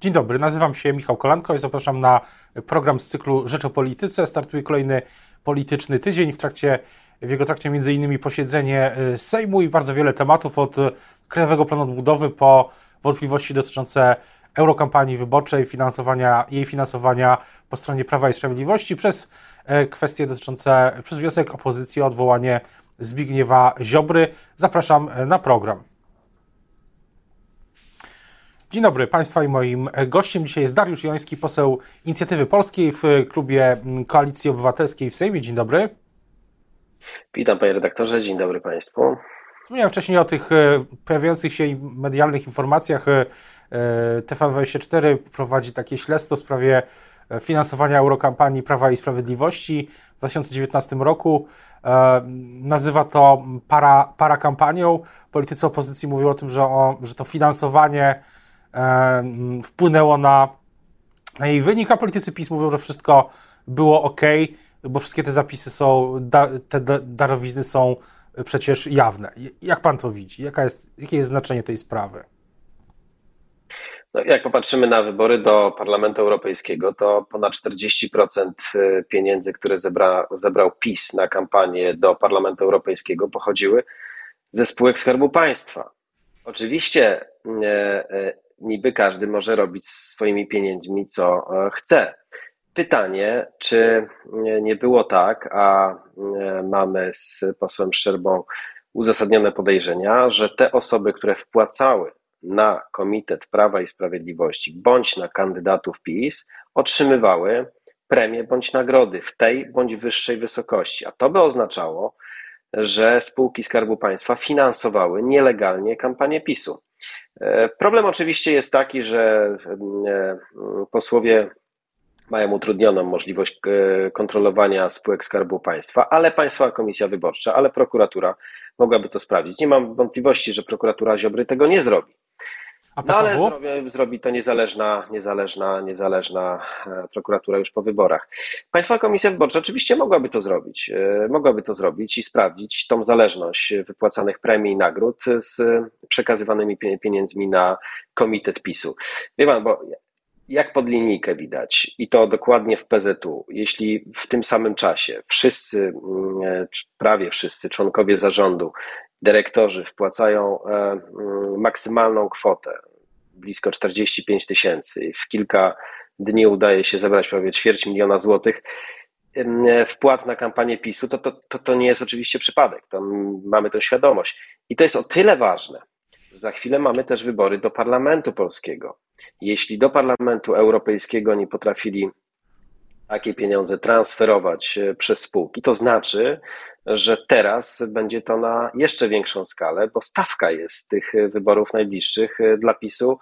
Dzień dobry, nazywam się Michał Kolanko i zapraszam na program z cyklu Rzecz o Polityce. Startuje kolejny polityczny tydzień. W, trakcie, w jego trakcie innymi posiedzenie y, Sejmu i bardzo wiele tematów od Krajowego Planu Odbudowy po wątpliwości dotyczące eurokampanii wyborczej, finansowania, jej finansowania po stronie Prawa i Sprawiedliwości przez e, kwestie dotyczące, przez wniosek opozycji o odwołanie Zbigniewa Ziobry. Zapraszam e, na program. Dzień dobry Państwa i moim gościem dzisiaj jest Dariusz Joński, poseł Inicjatywy Polskiej w klubie Koalicji Obywatelskiej w Sejmie. Dzień dobry. Witam Panie Redaktorze, dzień dobry Państwu. Wspomniałem wcześniej o tych e, pojawiających się medialnych informacjach. E, TVN24 prowadzi takie śledztwo w sprawie e, finansowania eurokampanii Prawa i Sprawiedliwości w 2019 roku. Nazywa to para, para kampanią. Politycy opozycji mówią o tym, że, o, że to finansowanie wpłynęło na, na jej wynik, a politycy PiS mówią, że wszystko było ok, bo wszystkie te zapisy są, da, te darowizny są przecież jawne. Jak pan to widzi? Jaka jest, jakie jest znaczenie tej sprawy? No, jak popatrzymy na wybory do Parlamentu Europejskiego, to ponad 40% y, pieniędzy, które zebra, zebrał PiS na kampanię do Parlamentu Europejskiego, pochodziły ze spółek Skarbu Państwa. Oczywiście e, e, niby każdy może robić swoimi pieniędzmi, co e, chce. Pytanie, czy nie było tak, a e, mamy z posłem Szczerbą uzasadnione podejrzenia, że te osoby, które wpłacały na Komitet Prawa i Sprawiedliwości bądź na kandydatów PiS, otrzymywały premie bądź nagrody w tej bądź wyższej wysokości. A to by oznaczało, że spółki Skarbu Państwa finansowały nielegalnie kampanię PiSu. E, problem oczywiście jest taki, że e, posłowie mają utrudnioną możliwość e, kontrolowania spółek Skarbu Państwa, ale Państwowa Komisja Wyborcza, ale prokuratura mogłaby to sprawdzić. Nie mam wątpliwości, że prokuratura Ziobry tego nie zrobi. No ale zrobi, zrobi, to niezależna, niezależna, niezależna e, prokuratura już po wyborach. Państwowa Komisja Wyborcza oczywiście mogłaby to zrobić. E, mogłaby to zrobić i sprawdzić tą zależność wypłacanych premii i nagród z przekazywanymi pieniędzmi na komitet PiSu. Wie pan, bo jak pod linijkę widać, i to dokładnie w PZU, jeśli w tym samym czasie wszyscy, mm, prawie wszyscy członkowie zarządu, dyrektorzy wpłacają e, mm, maksymalną kwotę, blisko 45 tysięcy, w kilka dni udaje się zebrać prawie ćwierć miliona złotych, wpłat na kampanię PiSu, to, to, to, to nie jest oczywiście przypadek. To mamy tę świadomość. I to jest o tyle ważne, za chwilę mamy też wybory do Parlamentu Polskiego. Jeśli do Parlamentu Europejskiego nie potrafili takie pieniądze transferować e, przez spółki, to znaczy, że teraz będzie to na jeszcze większą skalę, bo stawka jest tych wyborów najbliższych e, dla PiSu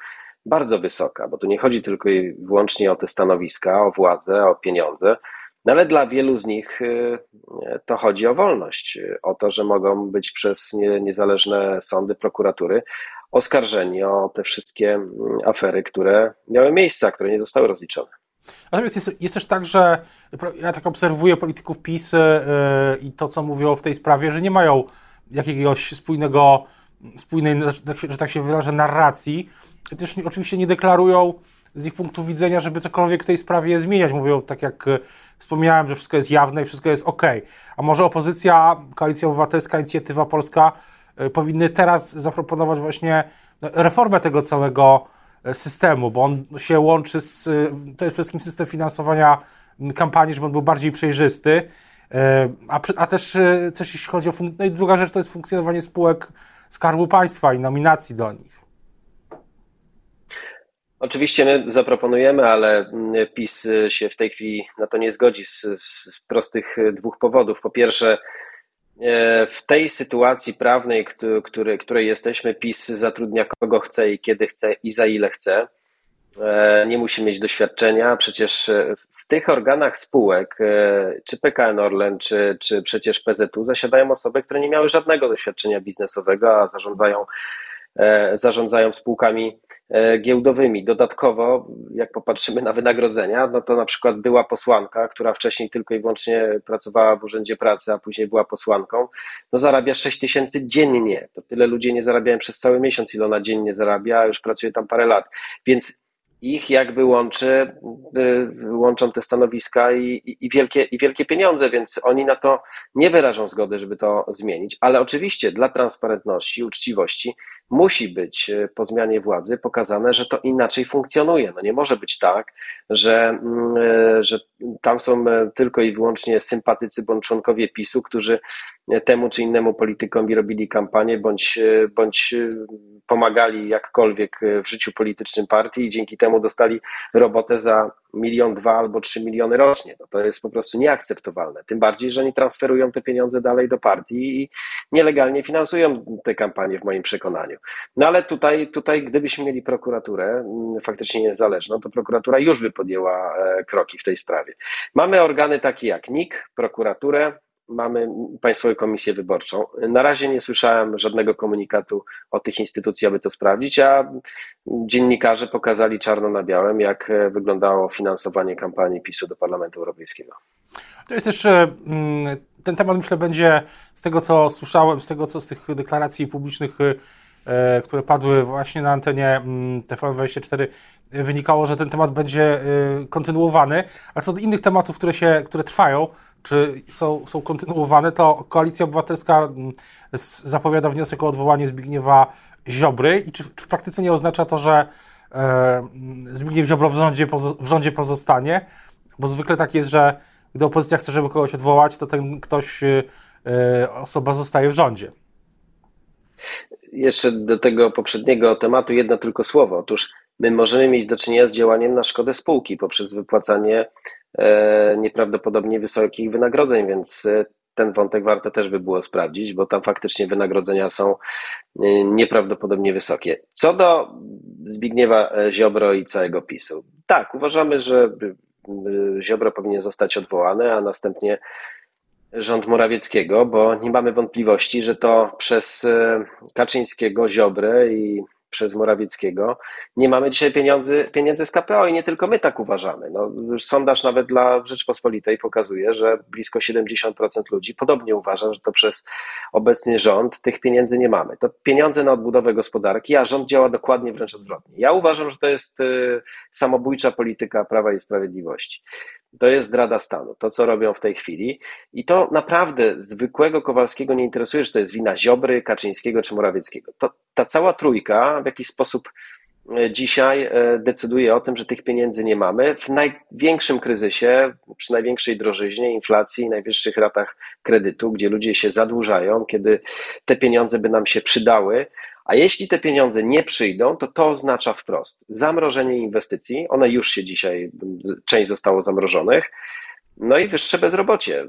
bardzo wysoka, bo tu nie chodzi tylko i wyłącznie o te stanowiska, o władzę, o pieniądze, no ale dla wielu z nich to chodzi o wolność, o to, że mogą być przez niezależne sądy, prokuratury oskarżeni o te wszystkie mm, afery, które miały miejsce, które nie zostały rozliczone. Natomiast jest, jest, też tak, że ja tak obserwuję polityków PiS yy, i to, co mówią w tej sprawie, że nie mają jakiegoś spójnego, spójnej, że tak się wyrażę, narracji. Też oczywiście nie deklarują z ich punktu widzenia, żeby cokolwiek w tej sprawie zmieniać. Mówią, tak jak e, wspomniałem, że wszystko jest jawne i wszystko jest ok. A może opozycja, Koalicja Obywatelska, Inicjatywa Polska e, powinny teraz zaproponować właśnie no, reformę tego całego systemu, bo on się łączy z, to jest przede wszystkim system finansowania kampanii, żeby on był bardziej przejrzysty, a, a też, też jeśli chodzi o, no i druga rzecz to jest funkcjonowanie spółek Skarbu Państwa i nominacji do nich. Oczywiście my zaproponujemy, ale mm, PiS się w tej chwili na to nie zgodzi z, z prostych dwóch powodów. Po pierwsze, e, w tej sytuacji prawnej, który, której jesteśmy, PiS zatrudnia kogo chce i kiedy chce i za ile chce. E, nie musi mieć doświadczenia. Przecież w tych organach spółek, e, czy PKN Orlen, czy, czy przecież PZU, zasiadają osoby, które nie miały żadnego doświadczenia biznesowego, a zarządzają E, zarządzają spółkami e, giełdowymi. Dodatkowo, jak popatrzymy na wynagrodzenia, no to na przykład była posłanka, która wcześniej tylko i wyłącznie pracowała w Urzędzie Pracy, a później była posłanką, no zarabia 6 tysięcy dziennie. To tyle ludzie nie zarabiają przez cały miesiąc, ile ona dziennie zarabia, a już pracuje tam parę lat. Więc ich jakby łączy, y, łączą te stanowiska i, i, i, wielkie, i wielkie pieniądze, więc oni na to nie wyrażą zgody, żeby to zmienić. Ale oczywiście dla transparentności, uczciwości musi być y, po zmianie władzy pokazane, że to inaczej funkcjonuje. No nie może być tak, że, mm, y, że tam są tylko i wyłącznie sympatycy bądź członkowie PiSu, którzy temu czy innemu politykowi robili kampanię bądź, bądź pomagali jakkolwiek w życiu politycznym partii i dzięki temu dostali robotę za milion, dwa albo trzy miliony rocznie. No to jest po prostu nieakceptowalne. Tym bardziej, że oni transferują te pieniądze dalej do partii i nielegalnie finansują te kampanie w moim przekonaniu. No ale tutaj, tutaj gdybyśmy mieli prokuraturę mm, faktycznie niezależną, to prokuratura już by podjęła e, kroki w tej sprawie. Mamy organy takie jak NIK, prokuraturę, mamy Państwową Komisję Wyborczą. Na razie nie słyszałem żadnego komunikatu o tych instytucji, aby to sprawdzić, a dziennikarze pokazali czarno na białym, jak wyglądało finansowanie kampanii PiSu do Parlamentu Europejskiego. To jest też e, mm, ten temat, myślę, będzie z tego, co słyszałem, z tego, co z tych deklaracji publicznych, e, które padły właśnie na antenie mm, TVN24, wynikało, że ten temat będzie e, kontynuowany. A co do innych tematów, które, się, które trwają, czy są, są kontynuowane, to Koalicja Obywatelska mm, zapowiada wniosek o odwołanie Zbigniewa Ziobry i czy, czy w praktyce nie oznacza to, że e, Zbigniew Ziobro w rządzie, w rządzie pozostanie? Bo zwykle tak jest, że gdy opozycja chce, żeby kogoś odwołać, to ten ktoś, e, osoba zostaje w rządzie. Jeszcze do tego poprzedniego tematu jedno tylko słowo. Otóż my możemy mieć do czynienia z działaniem na szkodę spółki poprzez wypłacanie e, nieprawdopodobnie wysokich wynagrodzeń, więc e, ten wątek warto też by było sprawdzić, bo tam faktycznie wynagrodzenia są e, nieprawdopodobnie wysokie. Co do Zbigniewa Ziobro i całego PiSu. Tak, uważamy, że Ziobro powinien zostać odwołany, a następnie rząd Morawieckiego, bo nie mamy wątpliwości, że to przez Kaczyńskiego, Ziobrę i przez Morawieckiego, nie mamy dzisiaj pieniędzy, pieniędzy z KPO i nie tylko my tak uważamy. No, sondaż nawet dla Rzeczpospolitej pokazuje, że blisko 70% ludzi podobnie uważa, że to przez obecny rząd tych pieniędzy nie mamy. To pieniądze na odbudowę gospodarki, a rząd działa dokładnie wręcz odwrotnie. Ja uważam, że to jest y, samobójcza polityka Prawa i Sprawiedliwości. To jest zdrada stanu, to co robią w tej chwili. I to naprawdę zwykłego Kowalskiego nie interesuje, że to jest wina Ziobry, Kaczyńskiego czy Morawieckiego. To, ta cała trójka w jakiś sposób e, dzisiaj e, decyduje o tym, że tych pieniędzy nie mamy. W największym kryzysie, przy największej drożyźnie, inflacji, najwyższych ratach kredytu, gdzie ludzie się zadłużają, kiedy te pieniądze by nam się przydały, a jeśli te pieniądze nie przyjdą, to to oznacza wprost zamrożenie inwestycji. One już się dzisiaj, część zostało zamrożonych. No i wyższe bezrobocie.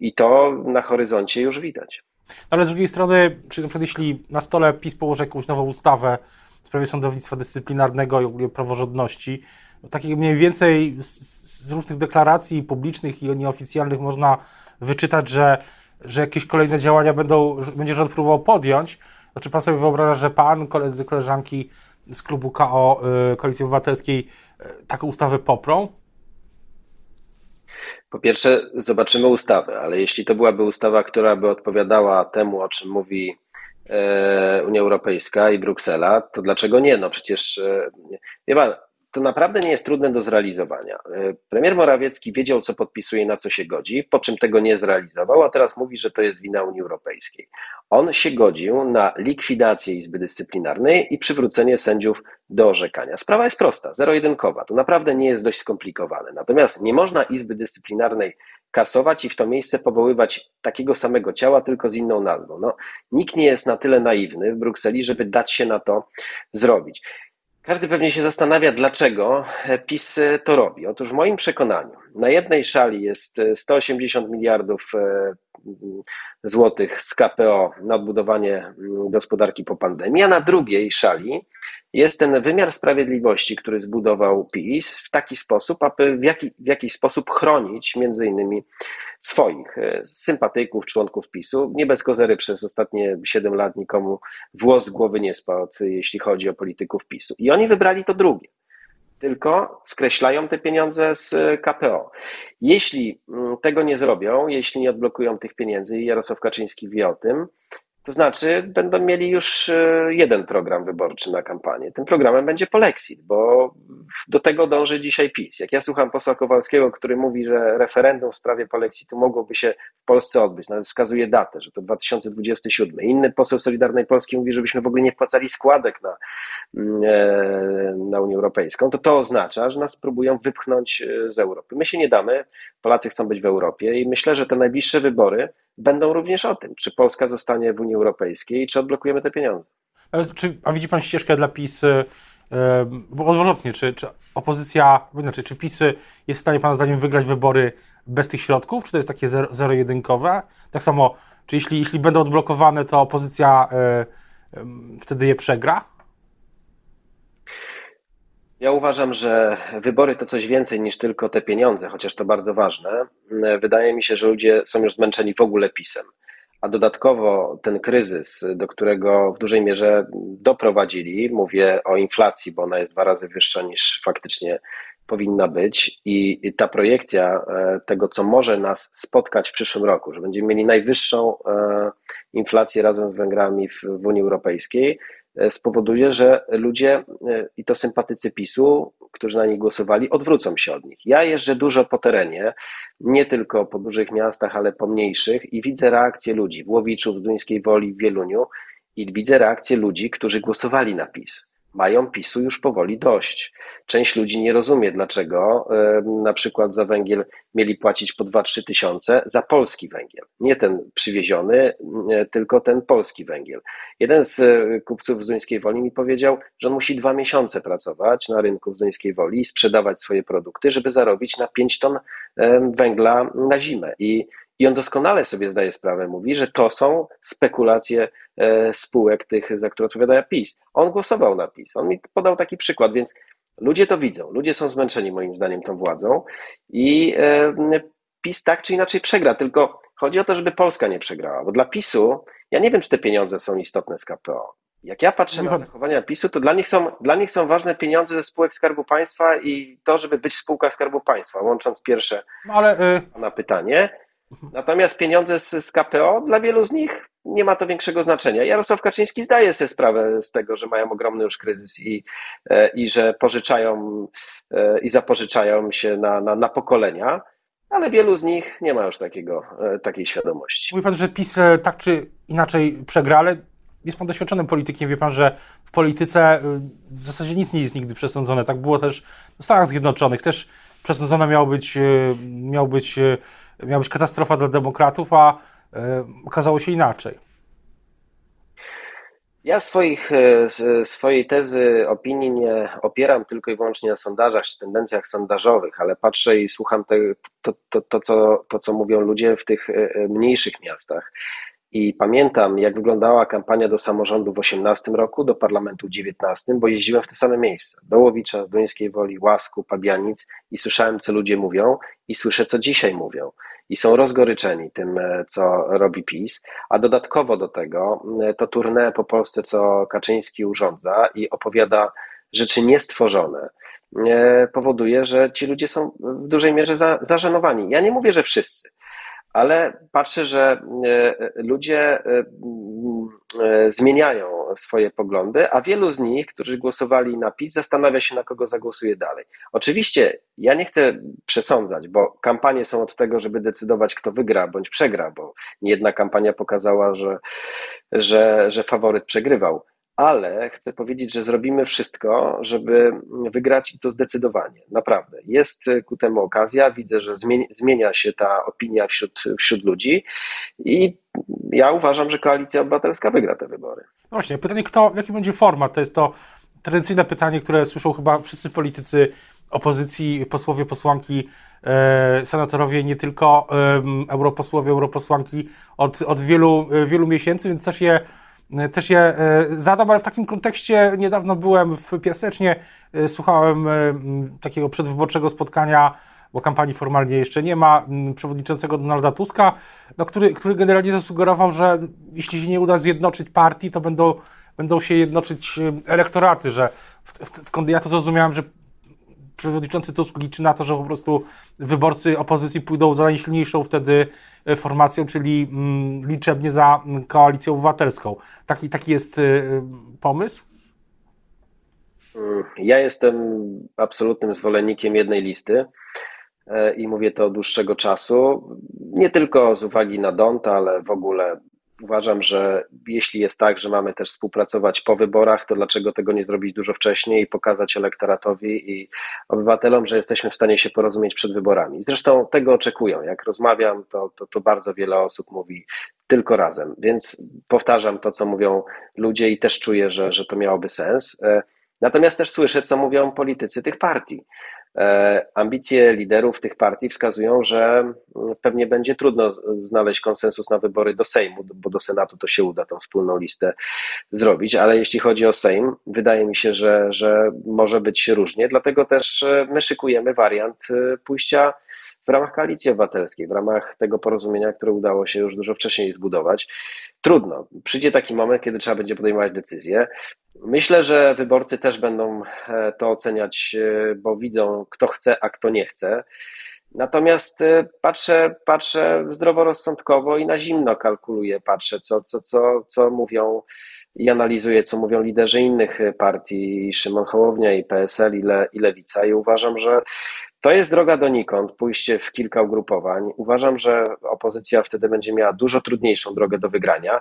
I to na horyzoncie już widać. Ale z drugiej strony, czy na przykład jeśli na stole PiS położy jakąś nową ustawę w sprawie sądownictwa dyscyplinarnego i ogólnie praworządności, no takich mniej więcej z, z, różnych deklaracji publicznych i nieoficjalnych można wyczytać, że, że jakieś kolejne działania będą, będzie rząd próbował podjąć, czy pan sobie wyobraża, że pan, koledzy, koleżanki z klubu KO y, Koalicji Obywatelskiej y, taką ustawę poprą? Po pierwsze, zobaczymy ustawę, ale jeśli to byłaby ustawa, która by odpowiadała temu, o czym mówi e, Unia Europejska i Bruksela, to dlaczego nie? No przecież, wie pan, to naprawdę nie jest trudne do zrealizowania. E, premier Morawiecki wiedział, co podpisuje, na co się godzi, po czym tego nie zrealizował, a teraz mówi, że to jest wina Unii Europejskiej. On się godził na likwidację Izby Dyscyplinarnej i przywrócenie sędziów do orzekania. Sprawa jest prosta, zero-jedynkowa. To naprawdę nie jest dość skomplikowane. Natomiast nie można Izby Dyscyplinarnej kasować i w to miejsce powoływać takiego samego ciała, tylko z inną nazwą. No, nikt nie jest na tyle naiwny w Brukseli, żeby dać się na to zrobić. Każdy pewnie się zastanawia, dlaczego PiS to robi. Otóż w moim przekonaniu na jednej szali jest 180 miliardów e, złotych z KPO na odbudowanie gospodarki po pandemii, a na drugiej szali jest ten wymiar sprawiedliwości, który zbudował PiS w taki sposób, aby w, jaki, w jakiś sposób chronić między innymi swoich e, sympatyków, członków PiSu. Nie bez kozery przez ostatnie 7 lat nikomu włos z głowy nie spadł, jeśli chodzi o polityków PiSu. I oni wybrali to drugie tylko skreślają te pieniądze z KPO. Jeśli mm, tego nie zrobią, jeśli nie odblokują tych pieniędzy i Jarosław Kaczyński wie o tym, To znaczy, będą mieli już e, jeden program wyborczy na kampanię. Tym programem będzie polexit, bo do tego dąży dzisiaj PiS. Jak ja słucham posła Kowalskiego, który mówi, że referendum w sprawie polexitu mogłoby się w Polsce odbyć, nawet wskazuje datę, że to 2027. Inny poseł Solidarnej Polski mówi, żebyśmy w ogóle nie wpłacali składek na, mm, e, na Unię Europejską, to to oznacza, że nas próbują wypchnąć e, z Europy. My się nie damy, Polacy chcą być w Europie i myślę, że te najbliższe wybory będą również o tym, czy Polska zostanie w Unii Europejskiej, czy odblokujemy te pieniądze. Czy, a widzi Pan ścieżkę dla PiS, yy, bo odwrotnie, czy, czy opozycja, znaczy, czy PiS jest w stanie Pana zdaniem wygrać wybory bez tych środków, czy to jest takie zero-jedynkowe? Tak samo, czy jeśli, jeśli będą odblokowane, to opozycja yy, yy, wtedy je przegra? Ja uważam, że wybory to coś więcej niż tylko te pieniądze, chociaż to bardzo ważne. Wydaje mi się, że ludzie są już zmęczeni w ogóle pisem. A dodatkowo ten kryzys, do którego w dużej mierze doprowadzili, mówię o inflacji, bo ona jest dwa razy wyższa niż faktycznie powinna być, i ta projekcja e, tego, co może nas spotkać w przyszłym roku, że będziemy mieli najwyższą e, inflację razem z Węgrami w, w Unii Europejskiej, E, spowoduje, że ludzie i to sympatycy PiSu, którzy na nich głosowali, odwrócą się od nich. Ja jeżdżę dużo po terenie, nie tylko po dużych miastach, ale po mniejszych i widzę reakcję ludzi w Łowiczu, w Duńskiej Woli, w Wieluniu i widzę reakcję ludzi, którzy głosowali na PiS mają PiSu już powoli dość. Część ludzi nie rozumie, dlaczego na przykład za węgiel mieli płacić po 2-3 tysiące za polski węgiel. Nie ten przywieziony, tylko ten polski węgiel. Jeden z e, kupców z Duńskiej Woli mi powiedział, że on musi dwa miesiące pracować na rynku w Duńskiej Woli i sprzedawać swoje produkty, żeby zarobić na 5 ton węgla na zimę. I i on doskonale sobie zdaje sprawę, mówi, że to są spekulacje e, spółek tych, za które odpowiada PiS. On głosował na PiS. On mi podał taki przykład, więc ludzie to widzą. Ludzie są zmęczeni moim zdaniem tą władzą i e, PiS tak czy inaczej przegra, tylko chodzi o to, żeby Polska nie przegrała, bo dla PiSu, ja nie wiem, czy te pieniądze są istotne z KPO. Jak ja patrzę na zachowania PiSu, to dla nich, są, dla nich są ważne pieniądze ze spółek Skarbu Państwa i to, żeby być w spółkach Skarbu Państwa, łącząc pierwsze no ale, y... na pytanie. Natomiast pieniądze z, z KPO dla wielu z nich nie ma to większego znaczenia. Jarosław Kaczyński zdaje sobie sprawę z tego, że mają ogromny już kryzys i, e, i że pożyczają e, i zapożyczają się na, na, na pokolenia, ale wielu z nich nie ma już takiego, e, takiej świadomości. Mówi pan, że PiS tak czy inaczej przegra, ale jest pan doświadczonym politykiem, wie pan, że w polityce w zasadzie nic nie jest nigdy przesądzone. Tak było też w Stanach Zjednoczonych. Też przesądzone miało być, miał być miała być katastrofa dla demokratów, a e, okazało się inaczej. Ja swoich, e, swojej tezy, opinii nie opieram tylko i wyłącznie na sondażach czy tendencjach sondażowych, ale patrzę i słucham te, to, to, to, co, to, co mówią ludzie w tych e, mniejszych miastach. I pamiętam, jak wyglądała kampania do samorządu w 18 roku, do parlamentu w 19, bo jeździłem w te same miejsca. Do Łowicza, Duńskiej Woli, Łasku, Pabianic i słyszałem, co ludzie mówią i słyszę, co dzisiaj mówią. I są rozgoryczeni tym, e, co robi PiS, a dodatkowo do tego to tournée po Polsce, co Kaczyński urządza i opowiada rzeczy niestworzone, e, powoduje, że ci ludzie są w dużej mierze za, zażenowani. Ja nie mówię, że wszyscy, ale patrzę, że e, ludzie e, e, zmieniają swoje poglądy, a wielu z nich, którzy głosowali na PiS, zastanawia się, na kogo zagłosuje dalej. Oczywiście ja nie chcę przesądzać, bo kampanie są od tego, żeby decydować, kto wygra bądź przegra, bo jedna kampania pokazała, że, że, że faworyt przegrywał ale chcę powiedzieć, że zrobimy wszystko, żeby wygrać i to zdecydowanie, naprawdę. Jest ku temu okazja, widzę, że zmienia się ta opinia wśród, wśród ludzi i ja uważam, że Koalicja Obywatelska wygra te wybory. Właśnie, pytanie, kto, jaki będzie format? To jest to tradycyjne pytanie, które słyszą chyba wszyscy politycy opozycji, posłowie, posłanki, e, senatorowie, nie tylko europosłowie, europosłanki od, od wielu, wielu miesięcy, więc też je też je e, zadam, ale w takim kontekście niedawno byłem w Piasecznie, e, słuchałem takiego przedwyborczego spotkania, bo kampanii formalnie jeszcze nie ma, przewodniczącego Donalda Tuska, no, który, który generalnie zasugerował, że jeśli się nie uda zjednoczyć partii, to będą, będą się jednoczyć elektoraty, że w, w, w, ja to zrozumiałem, że przewodniczący Tusk liczy na to, że po prostu wyborcy opozycji pójdą za najsilniejszą wtedy e, formacją, czyli mm, liczebnie za koalicją obywatelską. Taki, taki jest pomysł? Mm, ja jestem absolutnym zwolennikiem jednej listy i mówię to od dłuższego czasu. Nie tylko z uwagi na Dont, ale w ogóle uważam, że jeśli jest tak, że mamy też współpracować po wyborach, to dlaczego tego nie zrobić dużo wcześniej i pokazać elektoratowi i obywatelom, że jesteśmy w stanie się porozumieć przed wyborami. Zresztą tego oczekują. Jak rozmawiam, to, to, to bardzo wiele osób mówi tylko razem. Więc powtarzam to, co mówią ludzie i też czuję, że, że to miałoby sens. E, natomiast też słyszę, co mówią politycy tych partii. E, ambicje liderów tych partii wskazują, że mm, pewnie będzie trudno znaleźć konsensus na wybory do Sejmu, bo do Senatu to się uda tą wspólną listę zrobić, ale jeśli chodzi o Sejm, wydaje mi się, że, że może być różnie, dlatego też e, my szykujemy wariant e, pójścia w ramach koalicji obywatelskiej, w ramach tego porozumienia, które udało się już dużo wcześniej zbudować. Trudno. Przyjdzie taki moment, kiedy trzeba będzie podejmować decyzje. Myślę, że wyborcy też będą e, to oceniać, e, bo widzą, kto chce, a kto nie chce. Natomiast e, patrzę, patrzę zdroworozsądkowo i na zimno kalkuluję, patrzę, co, co, co, co mówią i analizuję, co mówią liderzy innych partii, Szymon Hołownia, i PSL, i, Le, i Lewica, i uważam, że to jest droga donikąd, pójście w kilka ugrupowań. Uważam, że opozycja wtedy będzie miała dużo trudniejszą drogę do wygrania.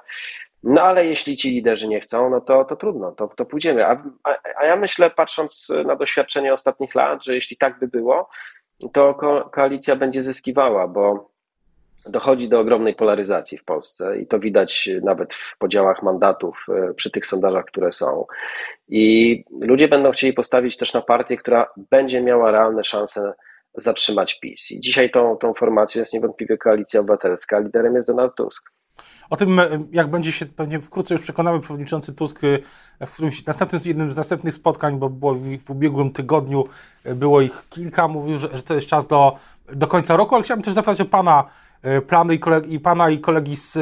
No ale jeśli ci liderzy nie chcą, no to, to trudno, to, to pójdziemy. A, a, ja myślę, patrząc na doświadczenie ostatnich lat, że jeśli tak by było, to ko koalicja będzie zyskiwała, bo dochodzi do ogromnej polaryzacji w Polsce i to widać nawet w podziałach mandatów e, przy tych sondażach, które są. I ludzie będą chcieli postawić też na partię, która będzie miała realne szanse zatrzymać PiS. I dzisiaj tą, tą formacją jest niewątpliwie koalicja obywatelska, liderem jest Donald Tusk. O tym, e, jak będzie się pewnie wkrótce już przekonamy, przewodniczący Tusk e, w którymś następnym, jednym z następnych spotkań, bo było w, ubiegłym tygodniu, było ich kilka, mówił, że, że, to jest czas do, do końca roku, ale chciałbym też zapytać o Pana plany i, kolegi, i Pana i kolegi z,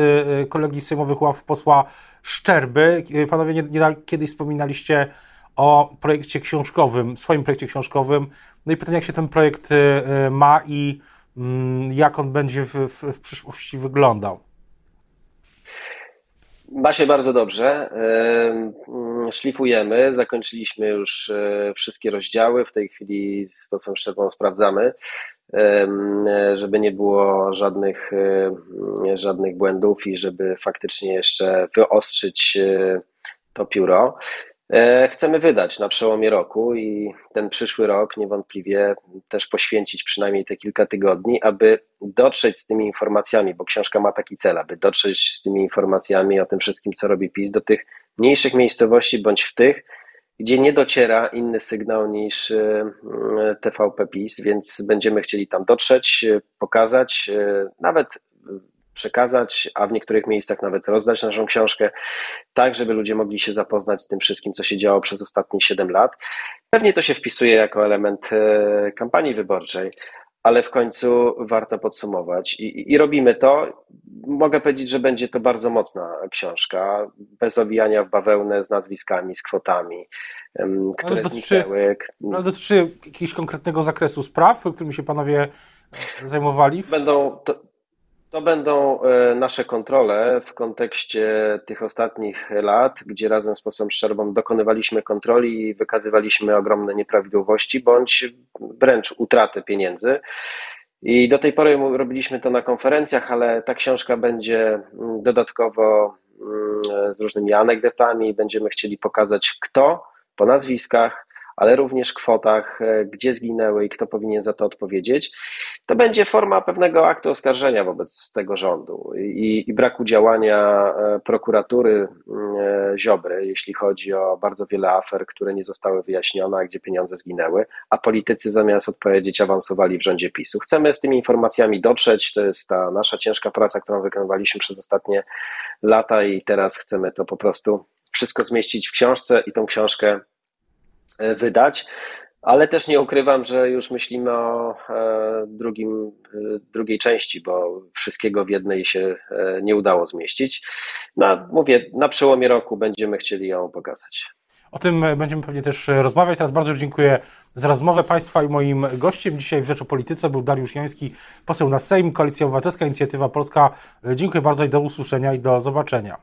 kolegi z sejmowych ław posła Szczerby. Panowie nie, nie kiedyś wspominaliście o projekcie książkowym, swoim projekcie książkowym. No i pytanie, jak się ten projekt ma i mm, jak on będzie w, w, w przyszłości wyglądał. Ma się bardzo dobrze. Szlifujemy, zakończyliśmy już e, wszystkie rozdziały. W tej chwili z posłem Szczepą sprawdzamy, żeby nie było żadnych, e, żadnych błędów i żeby faktycznie jeszcze wyostrzyć e, to pióro. E, chcemy wydać na przełomie roku i ten przyszły rok niewątpliwie też poświęcić przynajmniej te kilka tygodni, aby dotrzeć z tymi informacjami, bo książka ma taki cel, aby dotrzeć z tymi informacjami o tym wszystkim, co robi PiS, do tych mniejszych miejscowości bądź w tych, gdzie nie dociera inny sygnał niż e, TVP PiS, więc będziemy chcieli tam dotrzeć, e, pokazać, nawet przekazać, a w niektórych miejscach nawet rozdać naszą książkę, tak żeby ludzie mogli się zapoznać z tym wszystkim, co się działo przez ostatnie 7 lat. Pewnie to się wpisuje jako element e, kampanii wyborczej, ale w końcu warto podsumować I, i, robimy to. Mogę powiedzieć, że będzie to bardzo mocna książka, bez owijania w bawełnę z nazwiskami, z kwotami, które ale dotyczy, zniknęły. Ale dotyczy jakiegoś konkretnego zakresu spraw, którymi się panowie zajmowali? Będą, to, to będą e, nasze kontrole w kontekście tych ostatnich lat, gdzie razem z posłem Szczerbą dokonywaliśmy kontroli i wykazywaliśmy ogromne nieprawidłowości bądź wręcz utratę pieniędzy. I do tej pory robiliśmy to na konferencjach, ale ta książka będzie mm, dodatkowo mm, z różnymi anegdotami. Będziemy chcieli pokazać, kto po nazwiskach ale również kwotach, e, gdzie zginęły i kto powinien za to odpowiedzieć, to będzie forma pewnego aktu oskarżenia wobec tego rządu i, i braku działania e, prokuratury e, Ziobry, jeśli chodzi o bardzo wiele afer, które nie zostały wyjaśnione, a gdzie pieniądze zginęły, a politycy zamiast odpowiedzieć awansowali w rządzie PiSu. Chcemy z tymi informacjami dotrzeć, to jest ta nasza ciężka praca, którą wykonywaliśmy przez ostatnie lata i teraz chcemy to po prostu wszystko zmieścić w książce i tą książkę wydać. Ale też nie ukrywam, że już myślimy o e, drugim, e, drugiej części, bo wszystkiego w jednej się nie udało zmieścić. No, mówię, na przełomie roku będziemy chcieli ją pokazać. O tym będziemy pewnie też rozmawiać. Teraz bardzo dziękuję za rozmowę Państwa i moim gościem dzisiaj w Rzecz o Polityce był Dariusz Joński, poseł na Sejm, Koalicja Obywatelska, Inicjatywa Polska. Dziękuję bardzo i do usłyszenia i do zobaczenia.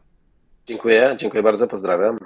Dziękuję, dziękuję bardzo, pozdrawiam.